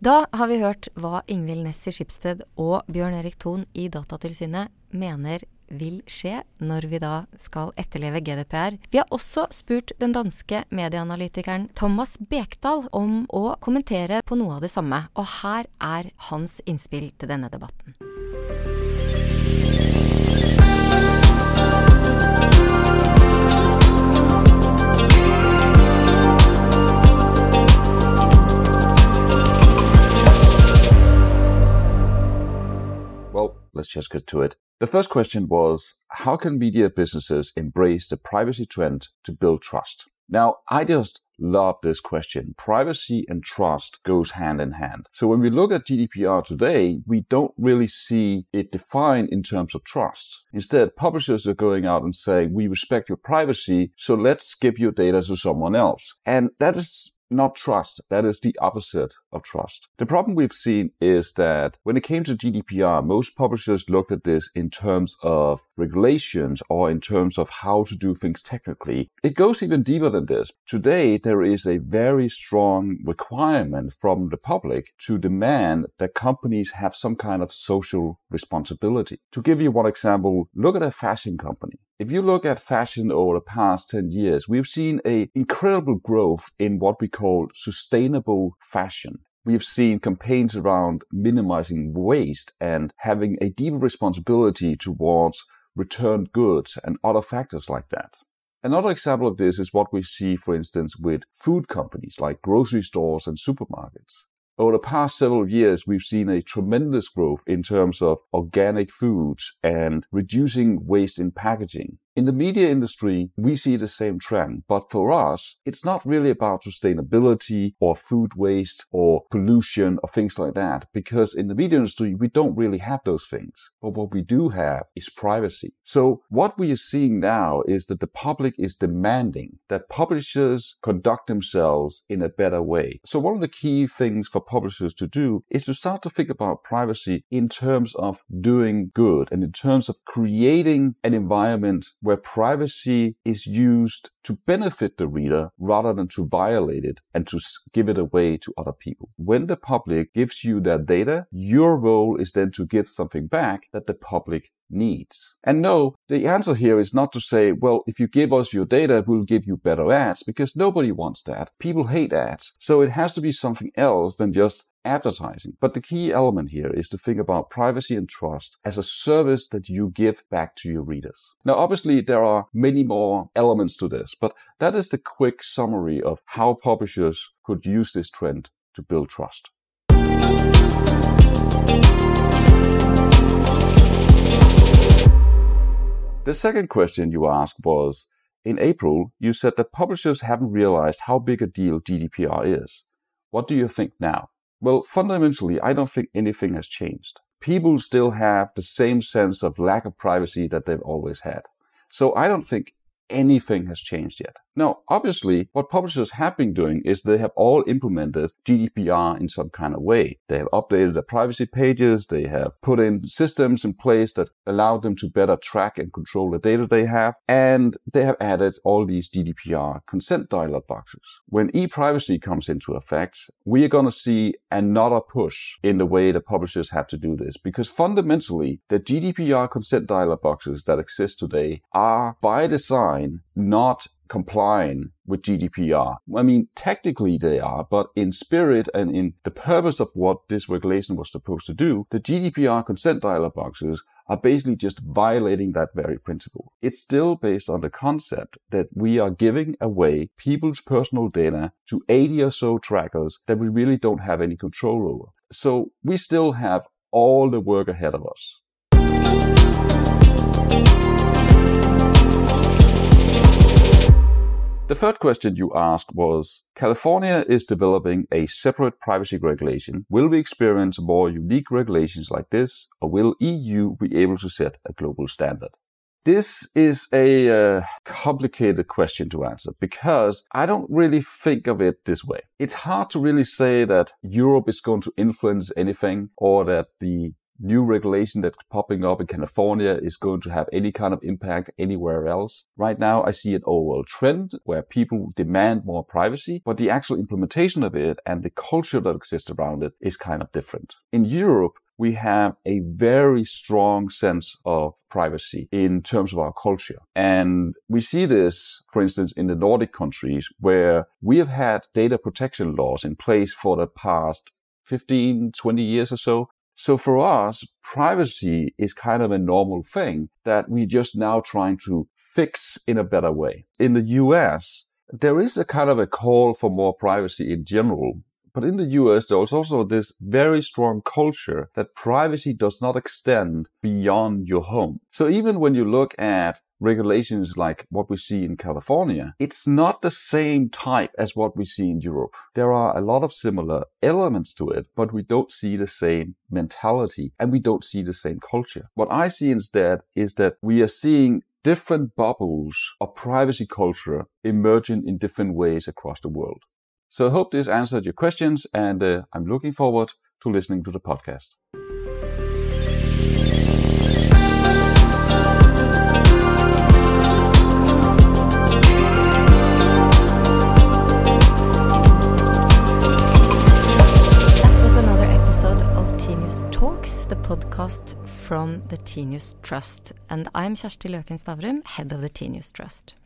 Da har vi hørt hva Ingvild i Skipsted og Bjørn Erik Thon i Datatilsynet mener vil skje når vi da skal etterleve GDPR. Vi har også spurt den danske medieanalytikeren Thomas Bekdal om å kommentere på noe av det samme, og her er hans innspill til denne debatten. Get to it. The first question was How can media businesses embrace the privacy trend to build trust? Now, I just love this question. Privacy and trust goes hand in hand. So when we look at GDPR today, we don't really see it defined in terms of trust. Instead, publishers are going out and saying, we respect your privacy, so let's give your data to someone else. And that is not trust. That is the opposite of trust. The problem we've seen is that when it came to GDPR, most publishers looked at this in terms of regulations or in terms of how to do things technically. It goes even deeper than this. Today, there is a very strong requirement from the public to demand that companies have some kind of social responsibility. To give you one example, look at a fashion company. If you look at fashion over the past 10 years, we've seen a incredible growth in what we call sustainable fashion. We've seen campaigns around minimizing waste and having a deeper responsibility towards returned goods and other factors like that. Another example of this is what we see, for instance, with food companies like grocery stores and supermarkets. Over the past several years, we've seen a tremendous growth in terms of organic foods and reducing waste in packaging. In the media industry, we see the same trend, but for us, it's not really about sustainability or food waste or pollution or things like that, because in the media industry, we don't really have those things. But what we do have is privacy. So what we are seeing now is that the public is demanding that publishers conduct themselves in a better way. So one of the key things for publishers to do is to start to think about privacy in terms of doing good and in terms of creating an environment where privacy is used to benefit the reader rather than to violate it and to give it away to other people. When the public gives you their data, your role is then to give something back that the public needs. And no, the answer here is not to say, well, if you give us your data, we'll give you better ads because nobody wants that. People hate ads. So it has to be something else than just advertising. But the key element here is to think about privacy and trust as a service that you give back to your readers. Now, obviously, there are many more elements to this, but that is the quick summary of how publishers could use this trend to build trust. The second question you asked was, in April, you said that publishers haven't realized how big a deal GDPR is. What do you think now? Well, fundamentally, I don't think anything has changed. People still have the same sense of lack of privacy that they've always had. So I don't think anything has changed yet. Now, obviously, what publishers have been doing is they have all implemented GDPR in some kind of way. They have updated their privacy pages. They have put in systems in place that allow them to better track and control the data they have. And they have added all these GDPR consent dialog boxes. When e-privacy comes into effect, we are going to see another push in the way that publishers have to do this because fundamentally the GDPR consent dialog boxes that exist today are by design not complying with GDPR. I mean, technically they are, but in spirit and in the purpose of what this regulation was supposed to do, the GDPR consent dialog boxes are basically just violating that very principle. It's still based on the concept that we are giving away people's personal data to 80 or so trackers that we really don't have any control over. So we still have all the work ahead of us. The third question you asked was California is developing a separate privacy regulation. Will we experience more unique regulations like this, or will EU be able to set a global standard? This is a uh, complicated question to answer because I don't really think of it this way. It's hard to really say that Europe is going to influence anything or that the new regulation that's popping up in California is going to have any kind of impact anywhere else. Right now, I see an overall trend where people demand more privacy, but the actual implementation of it and the culture that exists around it is kind of different. In Europe, we have a very strong sense of privacy in terms of our culture. And we see this, for instance, in the Nordic countries where we have had data protection laws in place for the past 15, 20 years or so. So for us, privacy is kind of a normal thing that we're just now trying to fix in a better way. In the US, there is a kind of a call for more privacy in general. But in the US, there is also this very strong culture that privacy does not extend beyond your home. So even when you look at regulations like what we see in California, it's not the same type as what we see in Europe. There are a lot of similar elements to it, but we don't see the same mentality and we don't see the same culture. What I see instead is that we are seeing different bubbles of privacy culture emerging in different ways across the world. So I hope this answered your questions, and uh, I'm looking forward to listening to the podcast. That was another episode of Tinius Talks, the podcast from the Tinius Trust. And I'm Kjersti Løken Stavrum, head of the Tinius Trust.